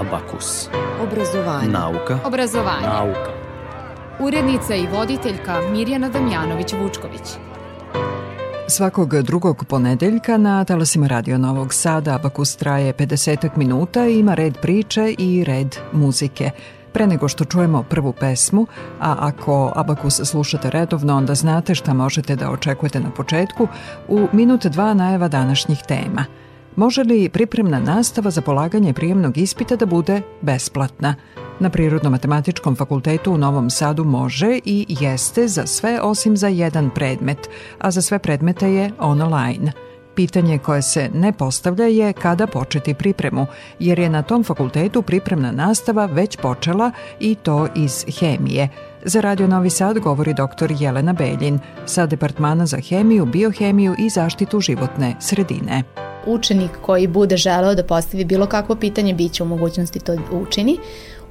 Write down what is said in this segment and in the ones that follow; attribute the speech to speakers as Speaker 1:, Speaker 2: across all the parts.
Speaker 1: Abakus. Obrazovanje. Nauka. Obrazovanje. Nauka. Urednica i voditeljka Mirjana Damjanović-Vučković. Svakog drugog ponedeljka na talasima Radio Novog Sada Abakus traje 50 minuta i ima red priče i red muzike. Pre nego što čujemo prvu pesmu, a ako Abakus slušate redovno, onda znate šta možete da očekujete na početku, u minut dva najava današnjih tema – može li pripremna nastava za polaganje prijemnog ispita da bude besplatna? Na Prirodno-matematičkom fakultetu u Novom Sadu može i jeste za sve osim za jedan predmet, a za sve predmete je online – Pitanje koje se ne postavlja je kada početi pripremu, jer je na tom fakultetu pripremna nastava već počela i to iz hemije. Za Radio Novi Sad govori dr. Jelena Beljin sa Departmana za hemiju, biohemiju i zaštitu životne sredine
Speaker 2: učenik koji bude želeo da postavi bilo kakvo pitanje, bit će u mogućnosti to učini.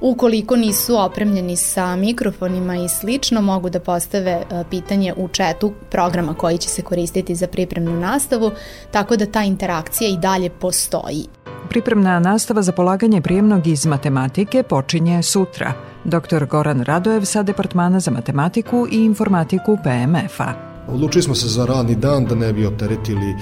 Speaker 2: Ukoliko nisu opremljeni sa mikrofonima i slično, mogu da postave e, pitanje u četu programa koji će se koristiti za pripremnu nastavu, tako da ta interakcija i dalje postoji.
Speaker 1: Pripremna nastava za polaganje prijemnog iz matematike počinje sutra. Dr. Goran Radojev sa Departmana za matematiku i informatiku PMF-a.
Speaker 3: Odlučili smo se za radni dan da ne bi opteretili e,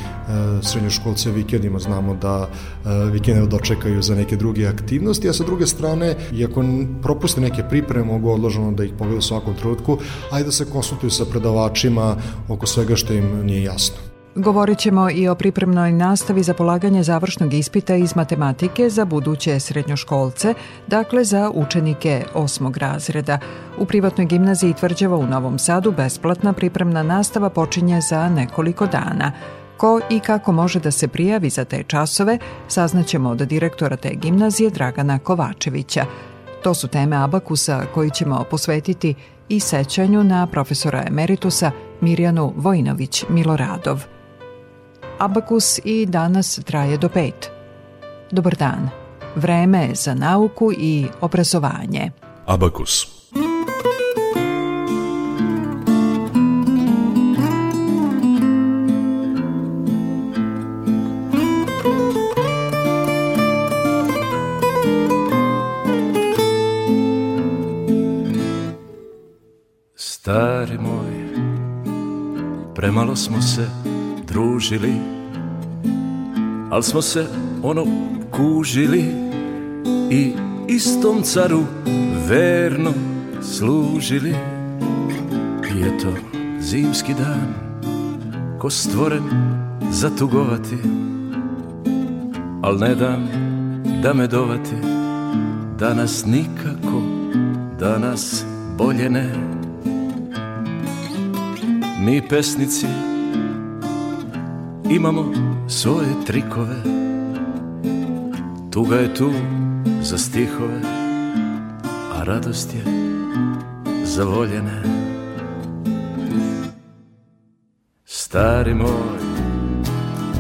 Speaker 3: srednjoškolce vikendima, znamo da e, vikende dočekaju za neke druge aktivnosti, a sa druge strane, iako propuste neke pripreme, mogu odloženo da ih pogledaju u svakom trenutku, a da se konsultuju sa predavačima oko svega što im nije jasno.
Speaker 1: Govorit ćemo i o pripremnoj nastavi za polaganje završnog ispita iz matematike za buduće srednjoškolce, dakle za učenike osmog razreda. U privatnoj gimnaziji Tvrđava u Novom Sadu besplatna pripremna nastava počinje za nekoliko dana. Ko i kako može da se prijavi za te časove, saznaćemo od direktora te gimnazije Dragana Kovačevića. To su teme Abakusa koji ćemo posvetiti i sećanju na profesora emeritusa Mirjanu Vojnović Miloradov. Abakus i danas traje do pet. Dobar dan. Vreme je za nauku i obrazovanje. Abakus.
Speaker 4: Stari moj, premalo smo se družili Al smo se ono kužili I istom caru verno služili I eto zimski dan Ko stvoren zatugovati Al ne dam da, da me dovati Danas nikako, danas bolje ne Mi pesnici imamo svoje trikove Tuga je tu za stihove A radost je za voljene Stari moj,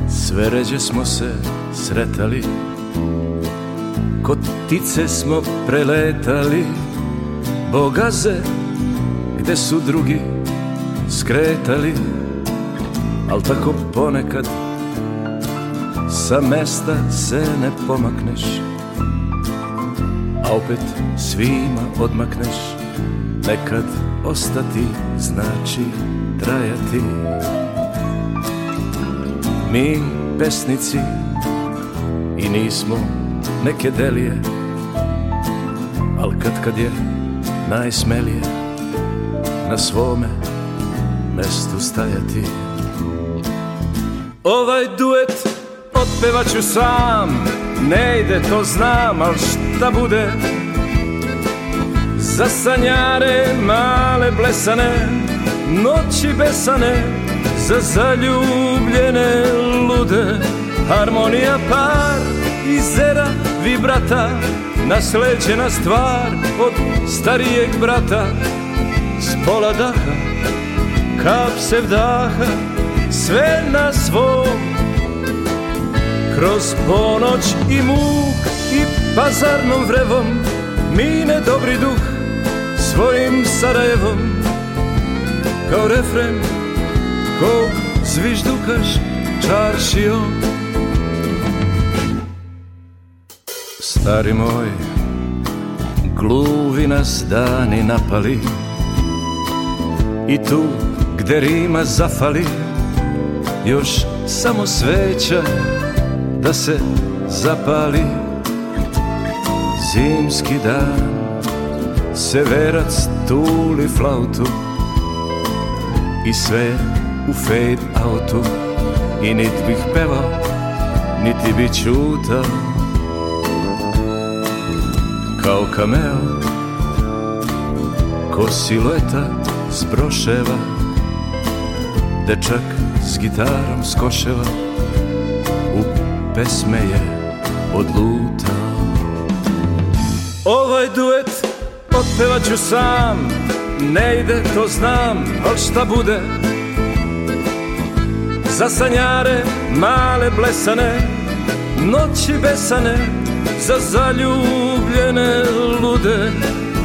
Speaker 4: sve ređe smo se sretali Kod ptice smo preletali Bogaze gde su drugi skretali Al tako ponekad sa mesta se ne pomakneš A opet svima odmakneš Nekad ostati znači trajati Mi pesnici i nismo neke delije Al kad kad je najsmelije na svome mestu stajati Ovaj duet otpevaću sam Ne ide to znam, al šta bude Za sanjare male blesane Noći besane Za zaljubljene lude Harmonija par i zera vibrata Nasleđena stvar od starijeg brata S pola daha, kap se vdaha sve na svom Kroz ponoć i muk i pazarnom vrevom Mine dobri duh svojim Sarajevom Kao refren kog zviždukaš čaršijom Stari moj, gluvi nas dani napali I tu gde Rima zafali Još samo sveća da se zapali Zimski dan Severac tuli flautu I sve u fade autu I nit bih pevao, niti bi čutao Kao kameo Ko silueta s Dečak s gitarom s koševa U pesme je odlutao Ovaj duet otpevaću sam Ne ide, to znam, al šta bude Za sanjare male blesane Noći besane Za zaljubljene lude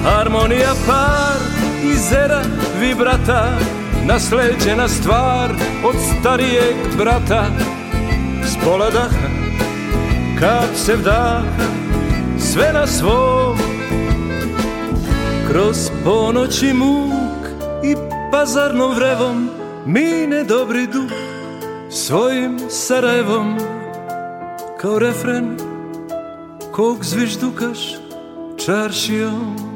Speaker 4: Harmonija par i zera vibrata nasleđena stvar od starijeg brata S pola daha, kad se vdaha, sve na svom Kroz ponoći muk i pazarnom vrevom Mine dobri duh svojim Sarajevom Kao refren kog zviždukaš čaršijom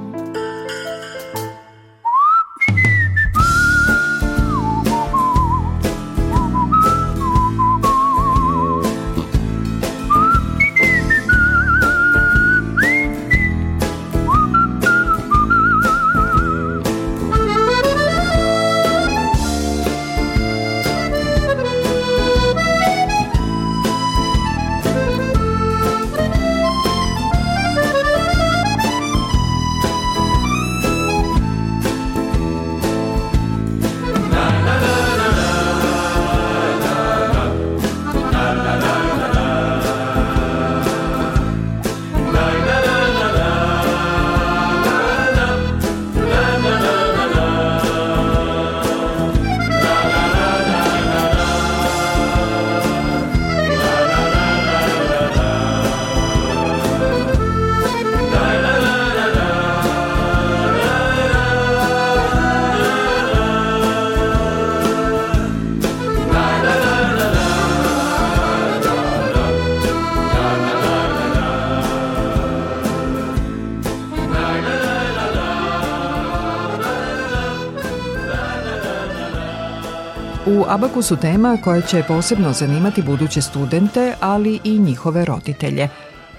Speaker 1: Abakus su tema koja će posebno zanimati buduće studente, ali i njihove roditelje.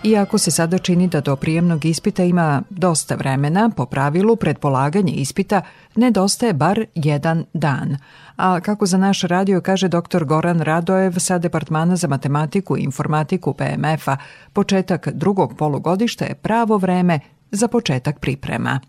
Speaker 1: Iako se sada čini da do prijemnog ispita ima dosta vremena, po pravilu pred polaganje ispita nedostaje bar jedan dan. A kako za naš radio kaže dr. Goran Radojev sa Departmana za matematiku i informatiku PMF-a, početak drugog polugodišta je pravo vreme za početak priprema.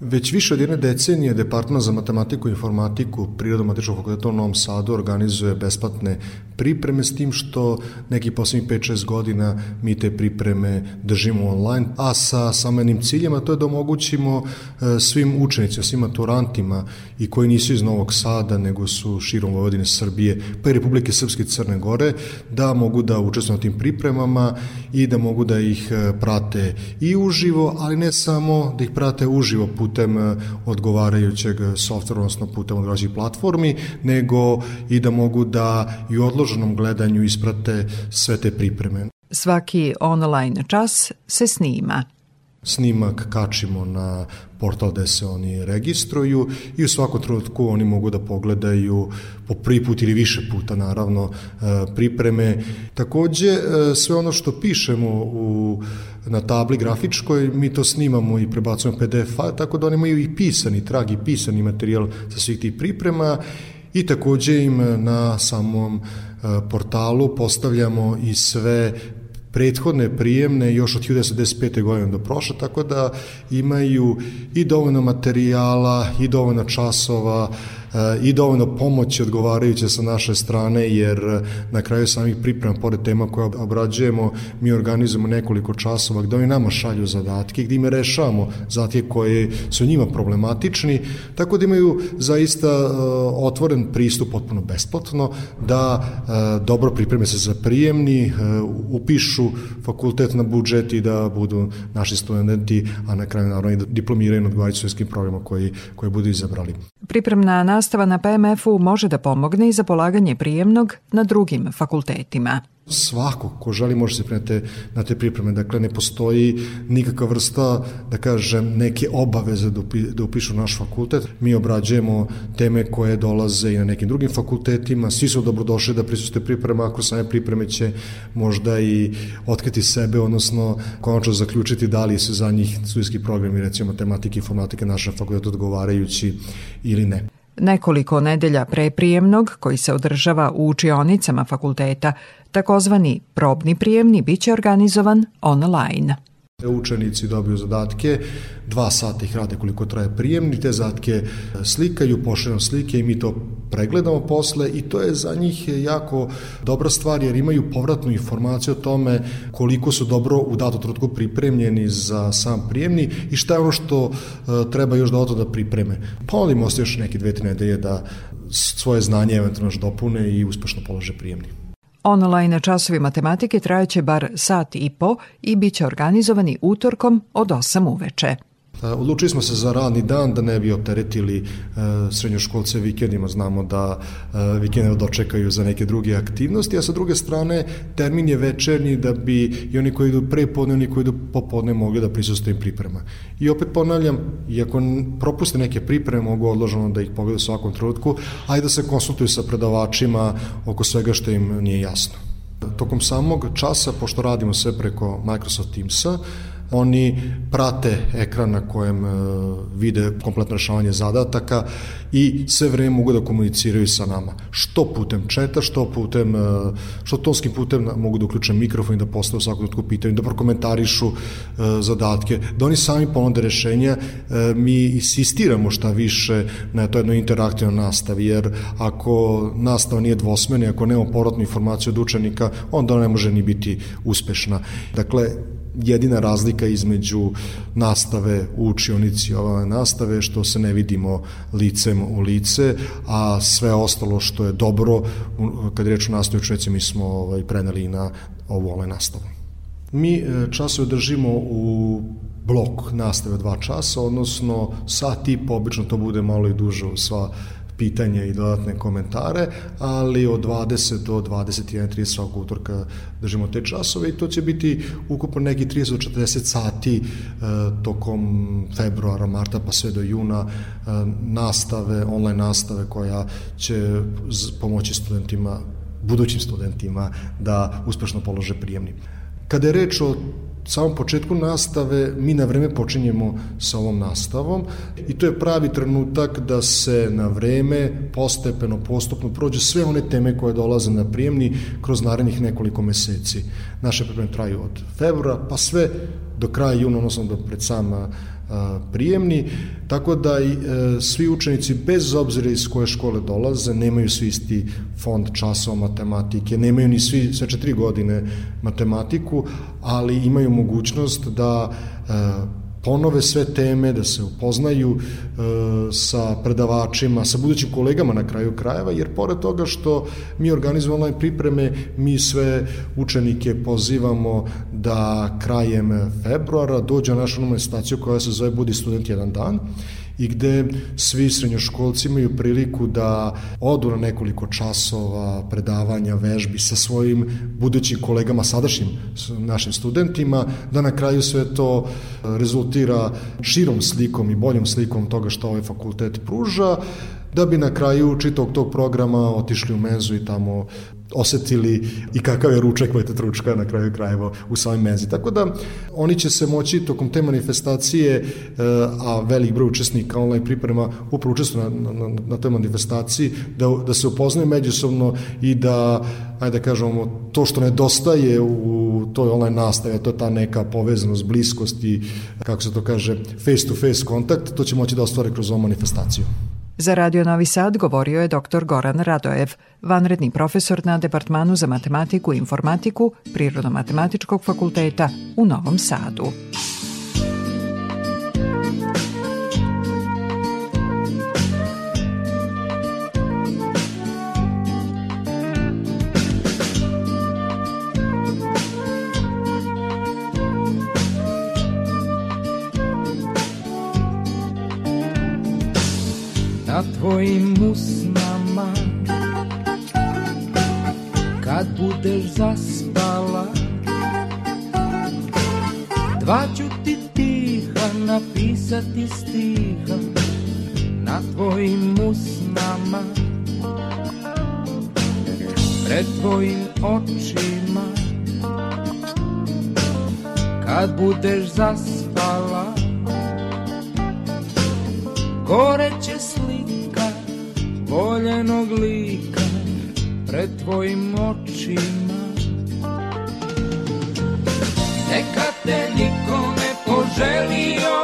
Speaker 3: Već više od jedne decenije Departman za matematiku i informatiku Prirodomatičnog fakulteta u Novom Sadu organizuje besplatne pripreme s tim što neki poslednjih 5-6 godina mi te pripreme držimo online, a sa samenim ciljem, a to je da omogućimo e, svim učenicima, svim maturantima i koji nisu iz Novog Sada, nego su širom Vojvodine Srbije, pa i Republike Srpske i Crne Gore, da mogu da učestvuju na tim pripremama i da mogu da ih e, prate i uživo, ali ne samo da ih prate uživo put putem e, odgovarajućeg e, softvera, odnosno putem odgovarajućih platformi, nego i da mogu da i u odloženom gledanju isprate sve te pripreme.
Speaker 1: Svaki online čas se snima
Speaker 3: snimak kačimo na portal gde se oni registruju i u svakom trenutku oni mogu da pogledaju po prvi put ili više puta naravno e, pripreme. Takođe e, sve ono što pišemo u na tabli grafičkoj, mi to snimamo i prebacujemo PDF, tako da oni imaju i pisani trag i pisani materijal sa svih tih priprema i takođe im na samom e, portalu postavljamo i sve prethodne prijemne još od 1995. godine do prošle, tako da imaju i dovoljno materijala i dovoljno časova Eh, i dovoljno pomoći odgovarajuće sa naše strane, jer eh, na kraju samih priprema, pored tema koje obrađujemo, mi organizujemo nekoliko časova gde oni nama šalju zadatke, gde ime rešavamo zadatke koje su njima problematični, tako da imaju zaista eh, otvoren pristup potpuno besplatno, da dobro pripreme se za prijemni, upišu fakultet na budžet i da budu naši studenti, a na kraju naravno i da diplomiraju na odgovarajućim programima koji, koje budu izabrali.
Speaker 1: Pripremna nastava na PMF-u može da pomogne i za polaganje prijemnog na drugim fakultetima.
Speaker 3: Svako ko želi može se prenete na te pripreme, dakle ne postoji nikakva vrsta, da kažem, neke obaveze da, upi, da upišu naš fakultet. Mi obrađujemo teme koje dolaze i na nekim drugim fakultetima, svi su dobrodošli da prisuste priprema, ako same pripreme će možda i otkriti sebe, odnosno konačno zaključiti da li se za njih studijski programi, recimo matematike, informatike naša fakultet odgovarajući ili ne.
Speaker 1: Nekoliko nedelja pre prijemnog, koji se održava u učionicama fakulteta, takozvani probni prijemni biće organizovan online.
Speaker 3: Učenici dobiju zadatke, dva sata ih rade koliko traje prijemni, te zadatke slikaju, pošaljam slike i mi to pregledamo posle i to je za njih jako dobra stvar jer imaju povratnu informaciju o tome koliko su dobro u datom trutku pripremljeni za sam prijemni i šta je ono što e, treba još dodatno da pripreme. Pa se još neke dve, tri nedelje da svoje znanje eventualno dopune i uspešno polože prijemni.
Speaker 1: Online časovi matematike trajaće bar sat i po i bit će organizovani utorkom od 8 uveče.
Speaker 3: E, odlučili smo se za radni dan da ne bi opteretili e, srednjoškolce vikendima, znamo da e, vikende dočekaju za neke druge aktivnosti, a sa druge strane termin je večernji da bi i oni koji idu prepodne, oni koji idu popodne mogli da prisustuju priprema. I opet ponavljam, iako propuste neke pripreme, mogu odloženo da ih pogledaju svakom trenutku, ajde da se konsultuju sa predavačima oko svega što im nije jasno. Tokom samog časa, pošto radimo sve preko Microsoft Teamsa, Oni prate ekran na kojem e, vide kompletno rešavanje zadataka i sve vreme mogu da komuniciraju sa nama. Što putem četa, što putem, e, što tonskim putem mogu da uključe mikrofon i da postave u svakom trenutku pitanje, da prokomentarišu e, zadatke, da oni sami ponude rešenja. Mi insistiramo šta više na to jedno interaktivno nastavi, jer ako nastava nije dvosmena, ako nema povratnu informaciju od učenika, onda ona ne može ni biti uspešna. Dakle, jedina razlika između nastave u učionici ove nastave što se ne vidimo licem u lice, a sve ostalo što je dobro, kad reč o nastavi učionici, mi smo ovaj, preneli na ovu online nastavu. Mi e, časove držimo u blok nastave dva časa, odnosno sat i po, obično to bude malo i duže u sva pitanja i dodatne komentare, ali od 20 do 21.30 svakog utorka držimo te časove i to će biti ukupno neki 30 do 40 sati e, tokom februara, marta pa sve do juna e, nastave, online nastave koja će pomoći studentima, budućim studentima da uspešno polože prijemni. Kada je reč o samom početku nastave mi na vreme počinjemo sa ovom nastavom i to je pravi trenutak da se na vreme postepeno, postupno prođe sve one teme koje dolaze na prijemni kroz narednih nekoliko meseci. Naše pripreme traju od februara pa sve do kraja juna, odnosno do pred sama prijemni, tako da i, e, svi učenici bez obzira iz koje škole dolaze, nemaju svi isti fond časova matematike, nemaju ni svi sve četiri godine matematiku, ali imaju mogućnost da e, ponove sve teme, da se upoznaju e, sa predavačima, sa budućim kolegama na kraju krajeva, jer pored toga što mi organizujemo online pripreme, mi sve učenike pozivamo da krajem februara dođu na našu manifestaciju koja se zove Budi student jedan dan i gde svi srednjoškolci imaju priliku da odu na nekoliko časova predavanja, vežbi sa svojim budućim kolegama, sadašnjim našim studentima, da na kraju sve to e, rezultira širom slikom i boljom slikom toga što ovaj fakultet pruža, da bi na kraju čitog tog programa otišli u menzu i tamo osetili i kakav je ručak Vojta Tručka na kraju krajeva u samoj menzi. Tako da oni će se moći tokom te manifestacije, eh, a velik broj učesnika online priprema upravo učestvuju na, na, na toj manifestaciji, da, da se upoznaju međusobno i da, ajde da kažemo, to što nedostaje u toj online nastavi, to je ta neka povezanost, bliskost i, kako se to kaže, face-to-face -face kontakt, to će moći da ostvare kroz ovu manifestaciju.
Speaker 1: Za Radio Novi Sad govorio je dr. Goran Radojev, vanredni profesor na Departmanu za matematiku i informatiku Prirodno-matematičkog fakulteta u Novom Sadu. mojim usnama Kad budeš zaspala Dva ću ti tiha napisati stiha Na tvojim usnama Pred tvojim očima Kad budeš zaspala Goreće voljenog lika pred tvojim očima Neka te niko ne poželio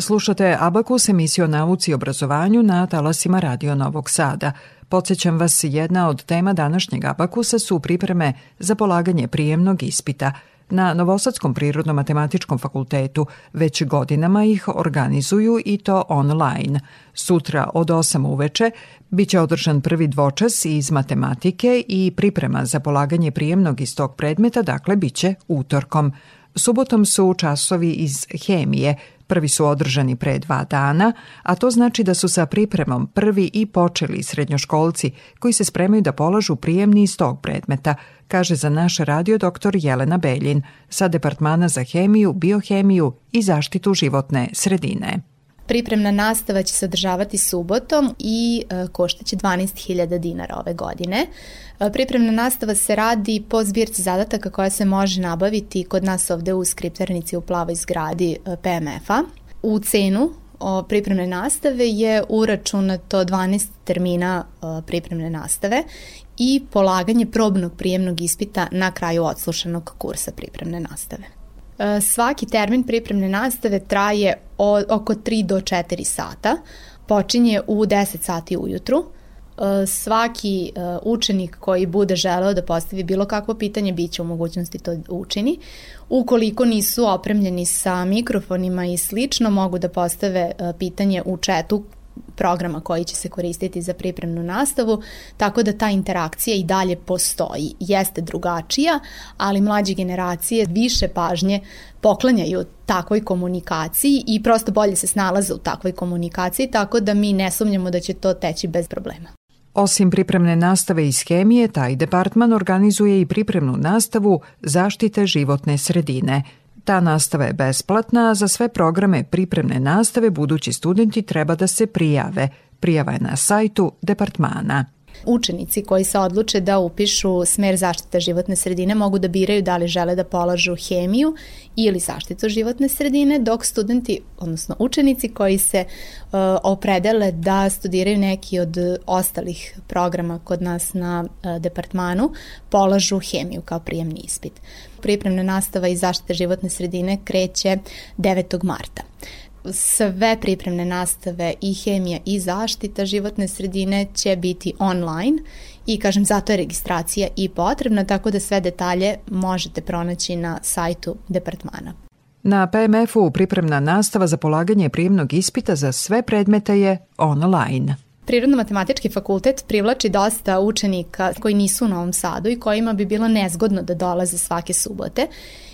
Speaker 5: Slušate Abakus emisiju o nauci i obrazovanju na talasima Radio Novog Sada. Podsećam vas, jedna od tema današnjeg Abakusa su pripreme za polaganje prijemnog ispita. Na Novosadskom prirodno-matematičkom fakultetu već godinama ih organizuju i to online. Sutra od 8 uveče biće održan prvi dvočas iz matematike i priprema za polaganje prijemnog iz tog predmeta, dakle, biće utorkom. Subotom su časovi iz hemije, prvi su održani pre dva dana, a to znači da su sa pripremom prvi i počeli srednjoškolci koji se spremaju da polažu prijemni iz tog predmeta, kaže za naš radio doktor Jelena Beljin sa Departmana za hemiju, biohemiju i zaštitu životne sredine. Pripremna nastava će se održavati subotom i e, koštaće 12.000 dinara ove godine. E, pripremna nastava se radi po zbirci zadataka koja se može nabaviti kod nas ovde u skripternici u plavoj zgradi e, PMF-a. U cenu o pripremne nastave je uračunato 12 termina pripremne nastave i polaganje probnog prijemnog ispita na kraju odslušanog kursa pripremne nastave. Eh, svaki termin pripremne nastave traje oko 3 do 4 sata. Počinje u 10 sati ujutru. Eh, svaki eh, učenik koji bude želeo da postavi bilo kakvo pitanje biće u mogućnosti to da učini. Ukoliko nisu opremljeni sa mikrofonima i slično, mogu da postave pitanje u četu programa koji će se koristiti za pripremnu nastavu, tako da ta interakcija i dalje postoji. Jeste drugačija, ali mlađe generacije više pažnje poklanjaju takvoj komunikaciji i prosto bolje se snalaze u takvoj komunikaciji, tako da mi ne sumnjamo da će to teći bez problema. Osim pripremne nastave iz hemije, taj departman organizuje i pripremnu nastavu zaštite životne sredine – Ta nastava je besplatna, a za sve programe pripremne nastave budući studenti treba da se prijave. Prijava je na sajtu departmana. Učenici koji se odluče da upišu smer zaštite životne sredine mogu da biraju da li žele da polažu hemiju ili zaštitu životne sredine, dok studenti, odnosno učenici koji se uh, opredele da studiraju neki od ostalih programa kod nas na uh, departmanu, polažu hemiju kao prijemni ispit pripremna nastava iz zaštite životne sredine kreće 9. marta sve pripremne nastave i hemija i zaštita životne sredine će biti online i kažem zato je registracija i potrebna tako da sve detalje možete pronaći na sajtu departmana.
Speaker 6: Na PMF-u pripremna nastava za polaganje prijemnog ispita za sve predmete je online.
Speaker 5: Prirodno-matematički fakultet privlači dosta učenika koji nisu u Novom Sadu i kojima bi bilo nezgodno da dolaze svake subote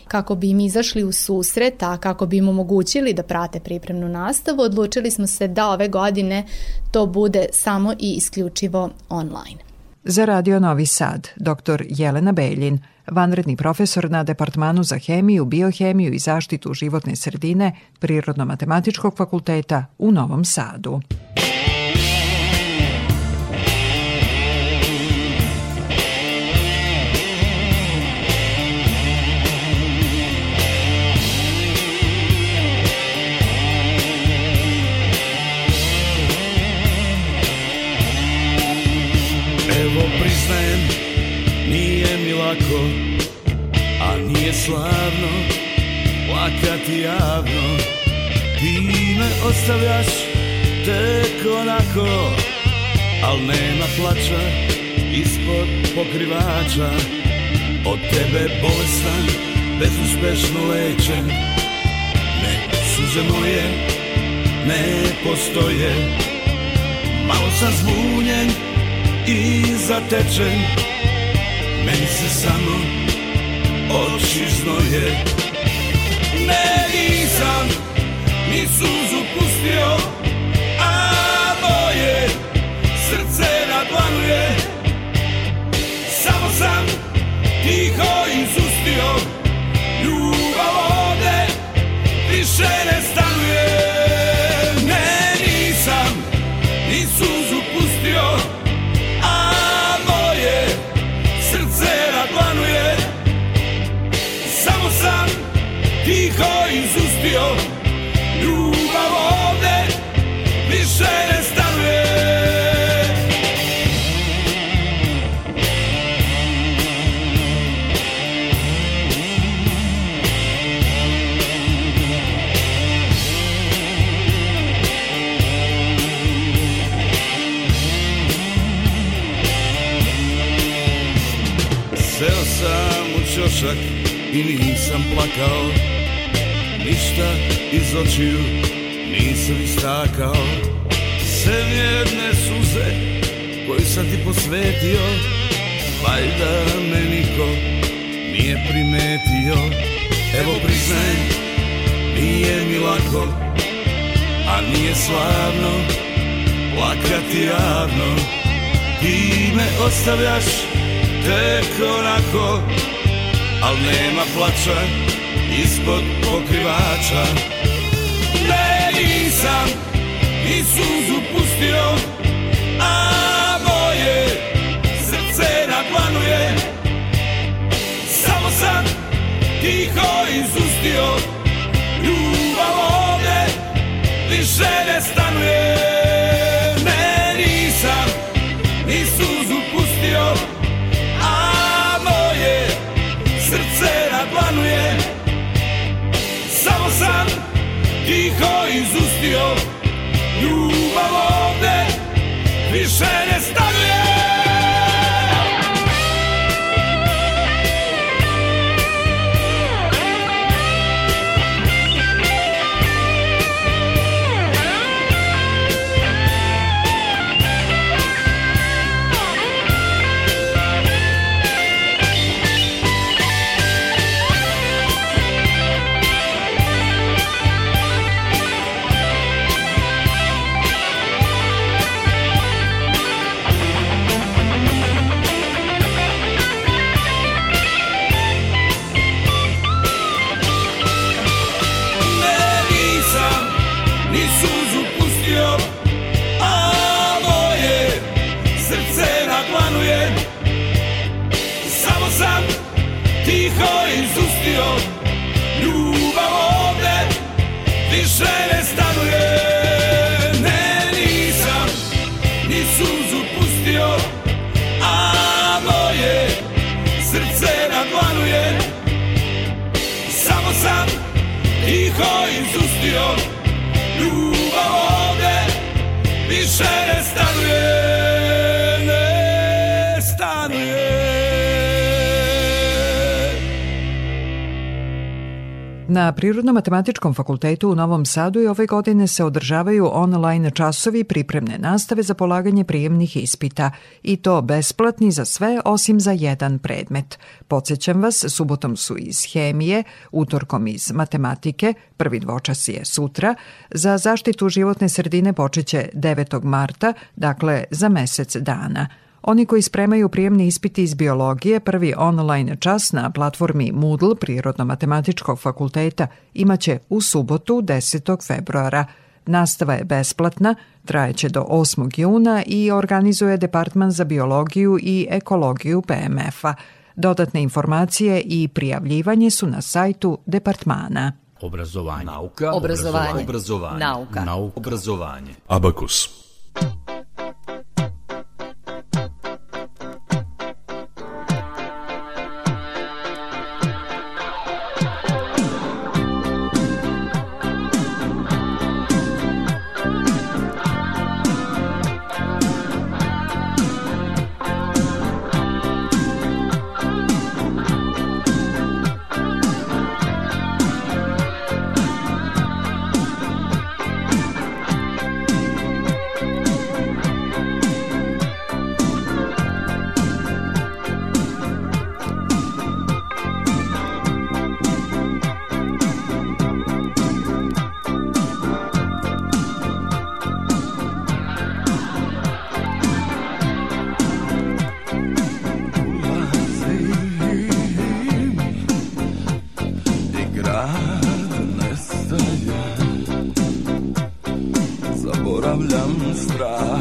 Speaker 5: kako bi im izašli u susret, a kako bi im omogućili da prate pripremnu nastavu, odlučili smo se da ove godine to bude samo i isključivo online.
Speaker 6: Za Radio Novi Sad, dr. Jelena Beljin, vanredni profesor na Departmanu za hemiju, biohemiju i zaštitu životne sredine Prirodno-matematičkog fakulteta u Novom Sadu. lako, a nije slavno Plakati javno Ti me ostavljaš tek onako Al nema plaća ispod pokrivača Od tebe bolestan, bezuspešno lečen Ne, suze moje ne postoje Malo sam zbunjen i zatečen Meni se samo oči znoje Ne
Speaker 7: nisam ni suzu pustio A moje srce naplanuje Samo sam tiho izustio Ljubav ovde više ne stavio tiho izustio Ljubav ovde više ne stanuje Seo sam u čošak i nisam plakao Ništa iz očiju nisam istakao Sem jedne suze koju sam ti posvetio Valjda me niko nije primetio Evo priznajem, nije mi lako A nije slavno plakati javno Ti me ostavljaš tek onako Al nema plaća ispod pokrivača Ne nisam i suzu pustio A moje srce naplanuje Samo sam tiho izustio Ljubav ovdje više ne stavio You
Speaker 6: Na Prirodno-matematičkom fakultetu u Novom Sadu i ove godine se održavaju online časovi pripremne nastave za polaganje prijemnih ispita i to besplatni za sve osim za jedan predmet. Podsećam vas, subotom su iz hemije, utorkom iz matematike, prvi dvočas je sutra, za zaštitu životne sredine počeće 9. marta, dakle za mesec dana – Oni koji spremaju prijemni ispiti iz biologije, prvi online čas na platformi Moodle Prirodno-matematičkog fakulteta imaće u subotu 10. februara. Nastava je besplatna, trajeće do 8. juna i organizuje Departman za biologiju i ekologiju PMF-a. Dodatne informacije i prijavljivanje su na sajtu departmana.
Speaker 8: Obrazovanje. Nauka.
Speaker 9: Obrazovanje.
Speaker 10: Obrazovanje.
Speaker 11: Nauka.
Speaker 12: Nauka.
Speaker 11: Obrazovanje. Abakus.
Speaker 13: estrada.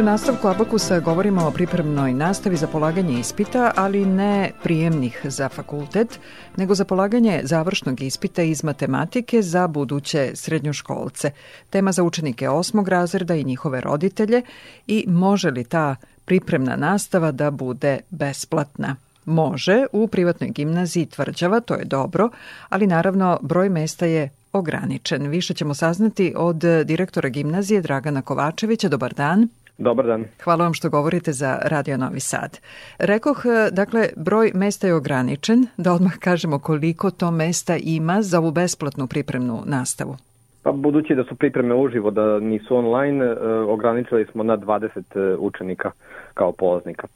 Speaker 6: u nastavku Abakusa govorimo o pripremnoj nastavi za polaganje ispita, ali ne prijemnih za fakultet, nego za polaganje završnog ispita iz matematike za buduće srednjoškolce. Tema za učenike osmog razreda i njihove roditelje i može li ta pripremna nastava da bude besplatna. Može u privatnoj gimnaziji tvrđava, to je dobro, ali naravno broj mesta je ograničen. Više ćemo saznati od direktora gimnazije Dragana Kovačevića. Dobar dan.
Speaker 14: Dobar dan.
Speaker 6: Hvala vam što govorite za Radio Novi Sad. Rekoh, e, dakle, broj mesta je ograničen, da odmah kažemo koliko to mesta ima za ovu besplatnu pripremnu nastavu.
Speaker 14: Pa budući da su pripreme uživo, da nisu online, e, ograničili smo na 20 e, učenika kao polaznika.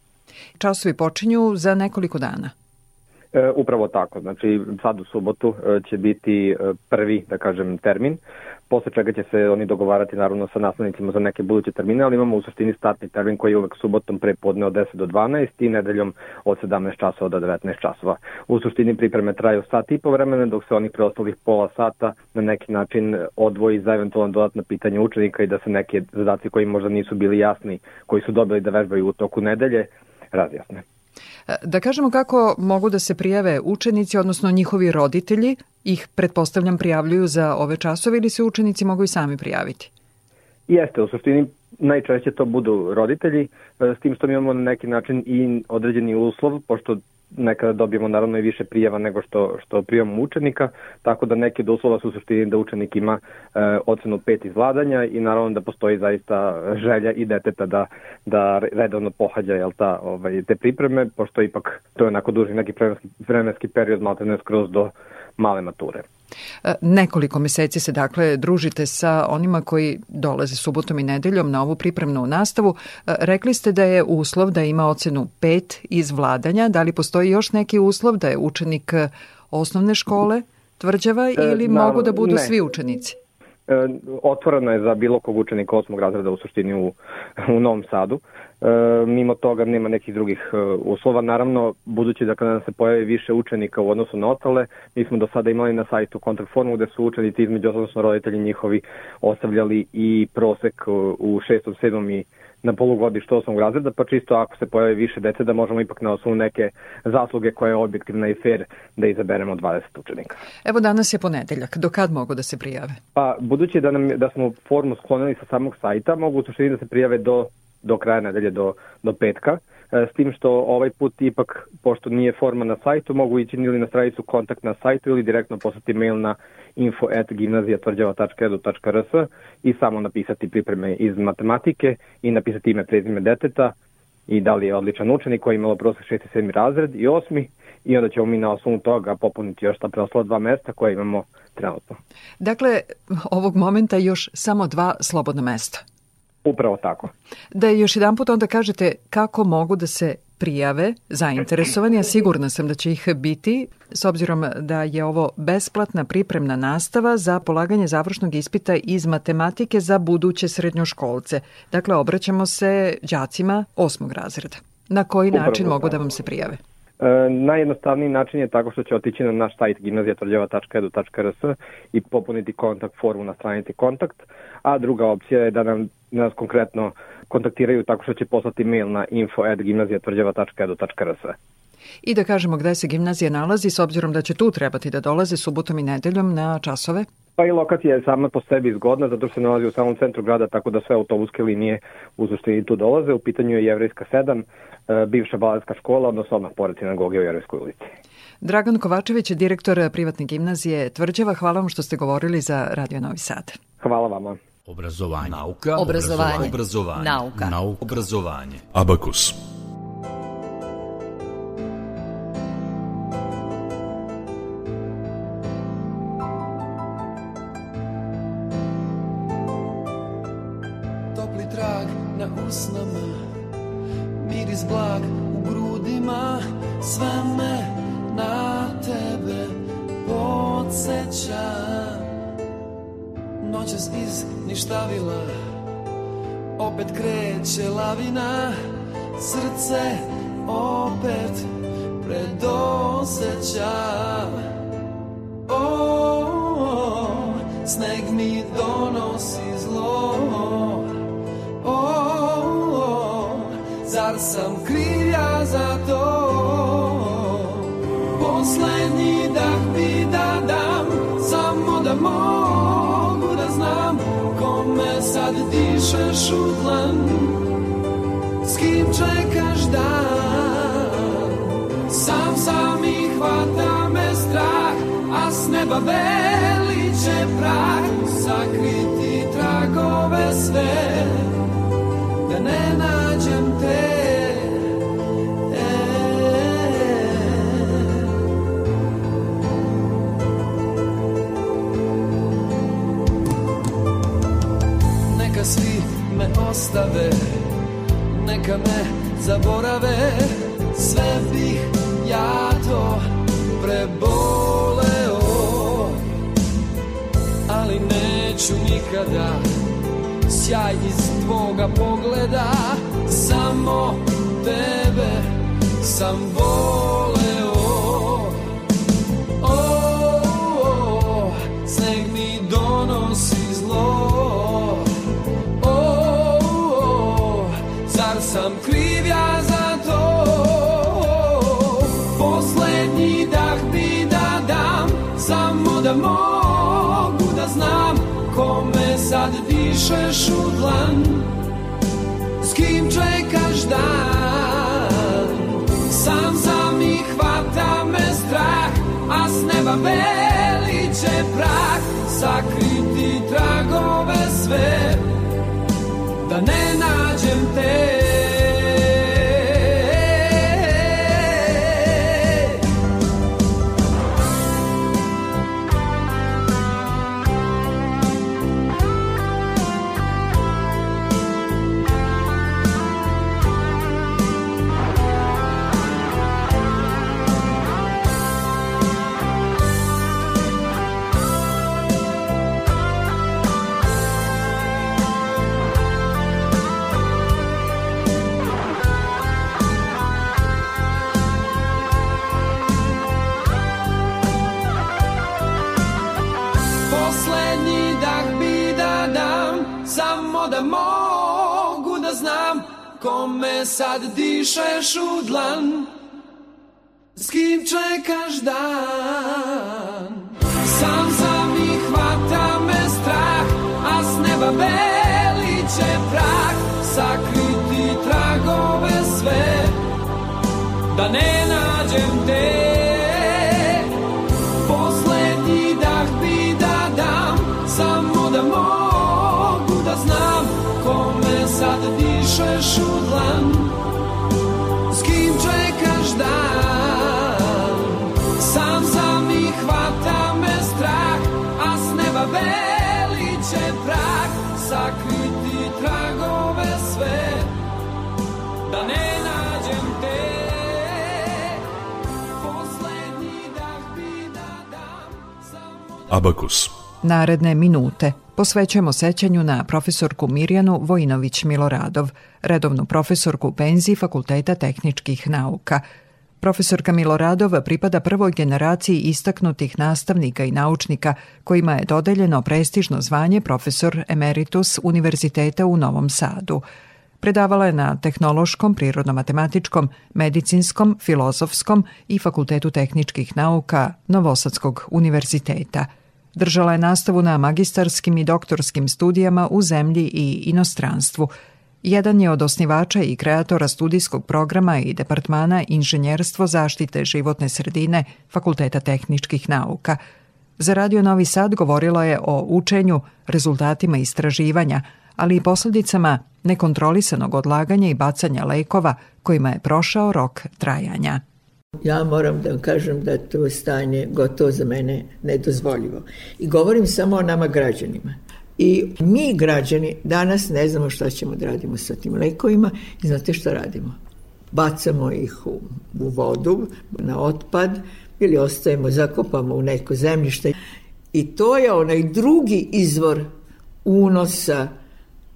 Speaker 6: Časovi počinju za nekoliko dana.
Speaker 14: E, upravo tako, znači sad u subotu će biti prvi, da kažem, termin posle čega će se oni dogovarati naravno sa nastavnicima za neke buduće termine, ali imamo u suštini startni termin koji je uvek subotom pre podne od 10 do 12 i nedeljom od 17 časova do 19 časova. U suštini pripreme traju sat i po vremena, dok se onih preostalih pola sata na neki način odvoji za eventualno dodatna pitanja učenika i da se neke zadaci koji možda nisu bili jasni, koji su dobili da vežbaju u toku nedelje, razjasne.
Speaker 6: Da kažemo kako mogu da se prijave učenici, odnosno njihovi roditelji, ih pretpostavljam prijavljuju za ove časove ili se učenici mogu i sami prijaviti?
Speaker 14: Jeste, u suštini najčešće to budu roditelji, e, s tim što mi imamo na neki način i određeni uslov, pošto nekada dobijemo naravno i više prijava nego što, što prijemamo učenika, tako da neke od su u suštini da učenik ima e, ocenu 5 iz vladanja i naravno da postoji zaista želja i deteta da, da redovno pohađa jel, ta, ovaj, te pripreme, pošto ipak to je onako duži neki vremenski, vremenski period, malo ne skroz do male mature.
Speaker 6: E, nekoliko meseci se dakle družite sa onima koji dolaze subotom i nedeljom na ovu pripremnu nastavu. E, rekli ste da je uslov da ima ocenu 5 iz vladanja. Da li postoji još neki uslov da je učenik osnovne škole tvrđava e, ili e, mogu da budu ne. svi učenici?
Speaker 14: E, otvoreno je za bilo kog učenika osmog razreda u suštini u, u Novom Sadu. E, E, mimo toga nema nekih drugih e, uslova. Naravno, budući da kada nam se pojavi više učenika u odnosu na ostale, mi smo do sada imali na sajtu kontakt formu gde su učenici između odnosno roditelji njihovi ostavljali i prosek e, u šestom, sedmom i na polugodištu osmog razreda, pa čisto ako se pojavi više dece da možemo ipak na osnovu neke zasluge koja je objektivna i fair da izaberemo 20 učenika.
Speaker 6: Evo danas je ponedeljak, do kad mogu da se prijave?
Speaker 14: Pa budući da, nam, da smo formu sklonili sa samog sajta, mogu u suštini da se prijave do do kraja nedelje do, do petka, e, s tim što ovaj put ipak, pošto nije forma na sajtu, mogu ići ili na stranicu kontakt na sajtu ili direktno poslati mail na info.gimnazijatvrđava.edu.rs i samo napisati pripreme iz matematike i napisati ime prezime deteta i da li je odličan učenik koji je imalo prosek 6. 7. razred i 8. i onda ćemo mi na osnovu toga popuniti još ta preostala dva mesta koje imamo trenutno.
Speaker 6: Dakle, ovog momenta još samo dva slobodna mesta.
Speaker 14: Upravo tako.
Speaker 6: Da još jedan put onda kažete kako mogu da se prijave zainteresovani, a sigurna sam da će ih biti, s obzirom da je ovo besplatna pripremna nastava za polaganje završnog ispita iz matematike za buduće srednjoškolce. Dakle, obraćamo se đacima osmog razreda. Na koji Upravo način mogu da vam se prijave?
Speaker 14: E, najjednostavniji način je tako što će otići na naš sajt gimnazijatvrdjava.edu.rs i popuniti kontakt formu na stranici kontakt, a druga opcija je da nam nas konkretno kontaktiraju tako što će poslati mail na info.gimnazijatvrđava.edu.rs.
Speaker 6: I da kažemo gde se gimnazija nalazi, s obzirom da će tu trebati da dolaze subotom i nedeljom na časove?
Speaker 14: Pa
Speaker 6: i
Speaker 14: lokacija je sama po sebi zgodna, zato što se nalazi u samom centru grada, tako da sve autobuske linije u suštini tu dolaze. U pitanju je Jevrejska 7, e, bivša baletska škola, odnosno odmah pored sinagoge u Jevrejskoj ulici.
Speaker 6: Dragan Kovačević, direktor privatne gimnazije Tvrđava, hvala vam što ste govorili za Radio Novi Sad.
Speaker 14: Hvala vama.
Speaker 8: Obrazovanje. Nauka.
Speaker 9: Obrazovanje.
Speaker 11: Obrazovanje.
Speaker 10: Nauka. Nauka.
Speaker 11: Obrazovanje.
Speaker 12: Abakus. Topli trag na usnama, miris blag u grudima, sve me noćas
Speaker 13: izništavila Opet kreće lavina Srce opet predoseća oh, oh, Sneg mi donosi zlo Zar sam kriv ja za to? Poslednji dah ti da dam Samo da moram kad dišeš u dlan S kim čekaš dan Sam sam i hvata me strah A s neba beli će prah Sakriti tragove sve ostave Neka me zaborave Sve bih ja to preboleo Ali neću nikada Sjaj iz tvoga pogleda Samo tebe sam volio pišeš u dlan S kim čekaš dan Sam sam i hvata me strah A s neba beli će prah Sakriti tragove sve
Speaker 6: Abakus. Naredne minute posvećujemo sećanju na profesorku Mirjanu Vojinović Miloradov, redovnu profesorku u penziji Fakulteta tehničkih nauka. Profesorka Miloradova pripada prvoj generaciji istaknutih nastavnika i naučnika kojima je dodeljeno prestižno zvanje profesor emeritus Univerziteta u Novom Sadu. Predavala je na tehnološkom, prirodno-matematičkom, medicinskom, filozofskom i Fakultetu tehničkih nauka Novosadskog univerziteta – Držala je nastavu na magistarskim i doktorskim studijama u zemlji i inostranstvu. Jedan je od osnivača i kreatora studijskog programa i Departmana inženjerstvo zaštite životne sredine Fakulteta tehničkih nauka. Za Radio Novi Sad govorila je o učenju, rezultatima istraživanja, ali i posledicama nekontrolisanog odlaganja i bacanja lekova kojima je prošao rok trajanja.
Speaker 15: Ja moram da vam kažem da to stanje gotovo za mene nedozvoljivo. I govorim samo o nama građanima. I mi građani danas ne znamo šta ćemo da radimo sa tim lekovima i znate šta radimo? Bacamo ih u, u vodu, na otpad ili ostajemo, zakopamo u neko zemljište. I to je onaj drugi izvor unosa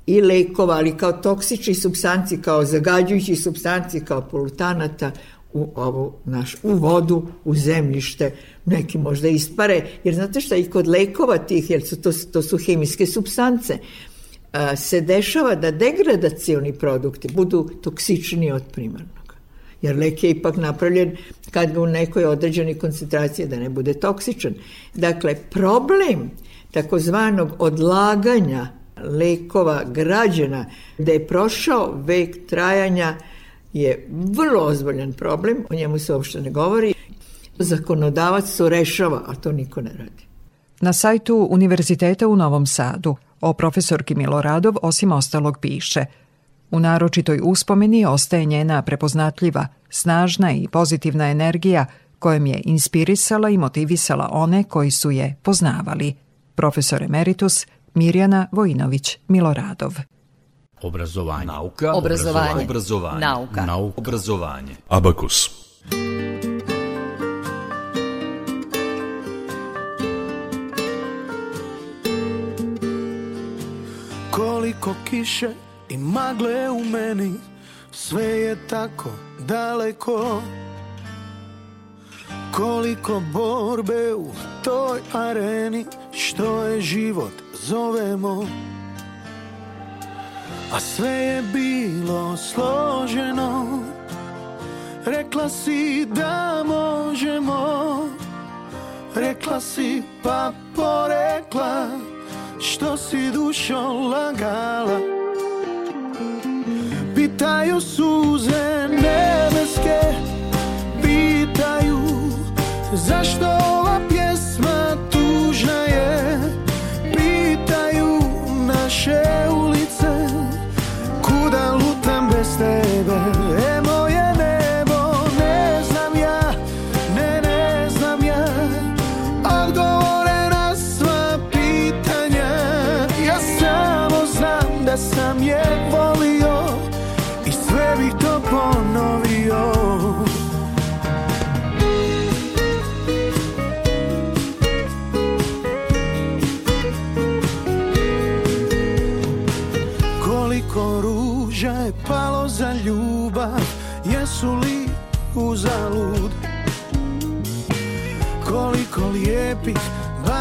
Speaker 15: i lekova, ali kao toksični substanci, kao zagađujući substanci, kao polutanata u ovu naš, u vodu, u zemljište, neki možda ispare, jer znate šta i kod lekova tih, jer su to, to su hemijske substance, a, e, se dešava da degradacioni produkti budu toksični od primarnog. Jer lek je ipak napravljen kad ga u nekoj određenoj koncentraciji da ne bude toksičan. Dakle, problem takozvanog odlaganja lekova građana, da je prošao vek trajanja je vrlo ozbiljan problem, o njemu se uopšte ne govori. Zakonodavac to rešava, a to niko ne radi.
Speaker 6: Na sajtu Univerziteta u Novom Sadu o profesorki Miloradov osim ostalog piše U naročitoj uspomeni ostaje njena prepoznatljiva, snažna i pozitivna energija kojom je inspirisala i motivisala one koji su je poznavali. Profesor emeritus Mirjana Vojinović Miloradov
Speaker 8: Obrazovanje. Nauka.
Speaker 9: Obrazovanje.
Speaker 11: Obrazovanje.
Speaker 10: Nauka. Nauka.
Speaker 11: Obrazovanje.
Speaker 12: Abakus.
Speaker 13: Koliko kiše i magle u meni Sve je tako daleko Koliko borbe u toj areni Što je život zovemo Koliko A sve je bilo složeno Rekla si da možemo Rekla si pa porekla Što si dušo lagala Pitaju suze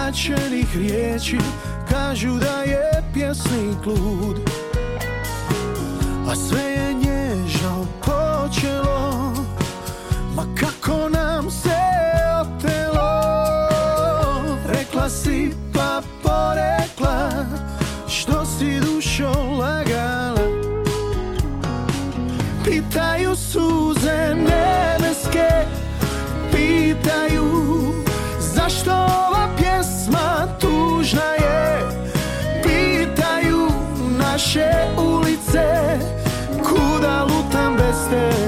Speaker 13: vraćenih riječi Kažu da je pjesnik lud A sve je nježno počelo Ma kako monster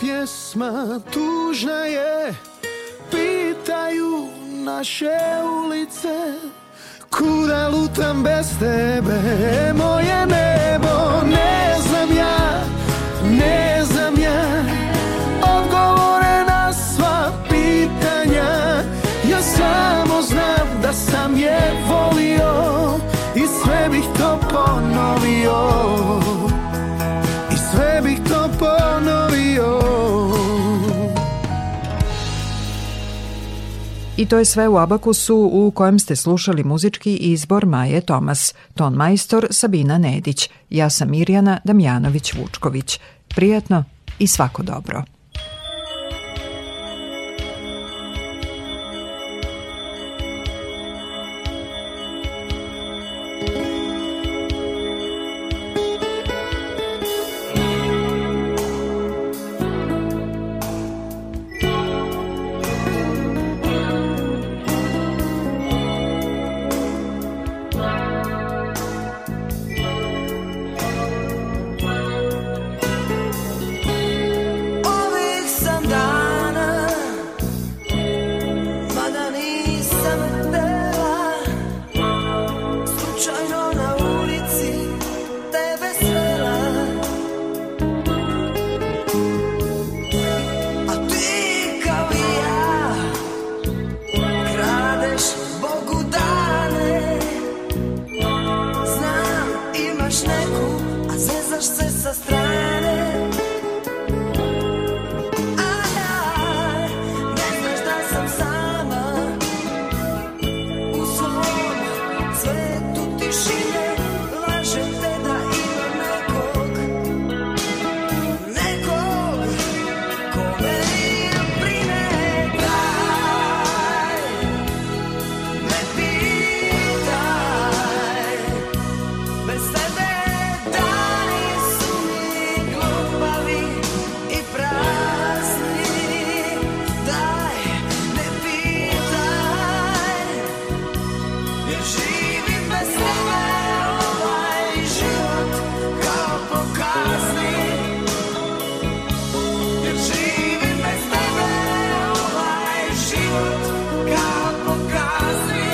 Speaker 13: pjesma tužna je Pitaju naše ulice Kuda lutam bez tebe Moje nebo ne znam ja Ne znam ja Odgovore na sva pitanja Ja samo znam da sam je volio I sve bih to ponovio
Speaker 6: I to je sve u Abakusu u kojem ste slušali muzički izbor Maje Tomas, ton majstor Sabina Nedić. Ja sam Mirjana Damjanović-Vučković. Prijatno i svako dobro.
Speaker 16: I see.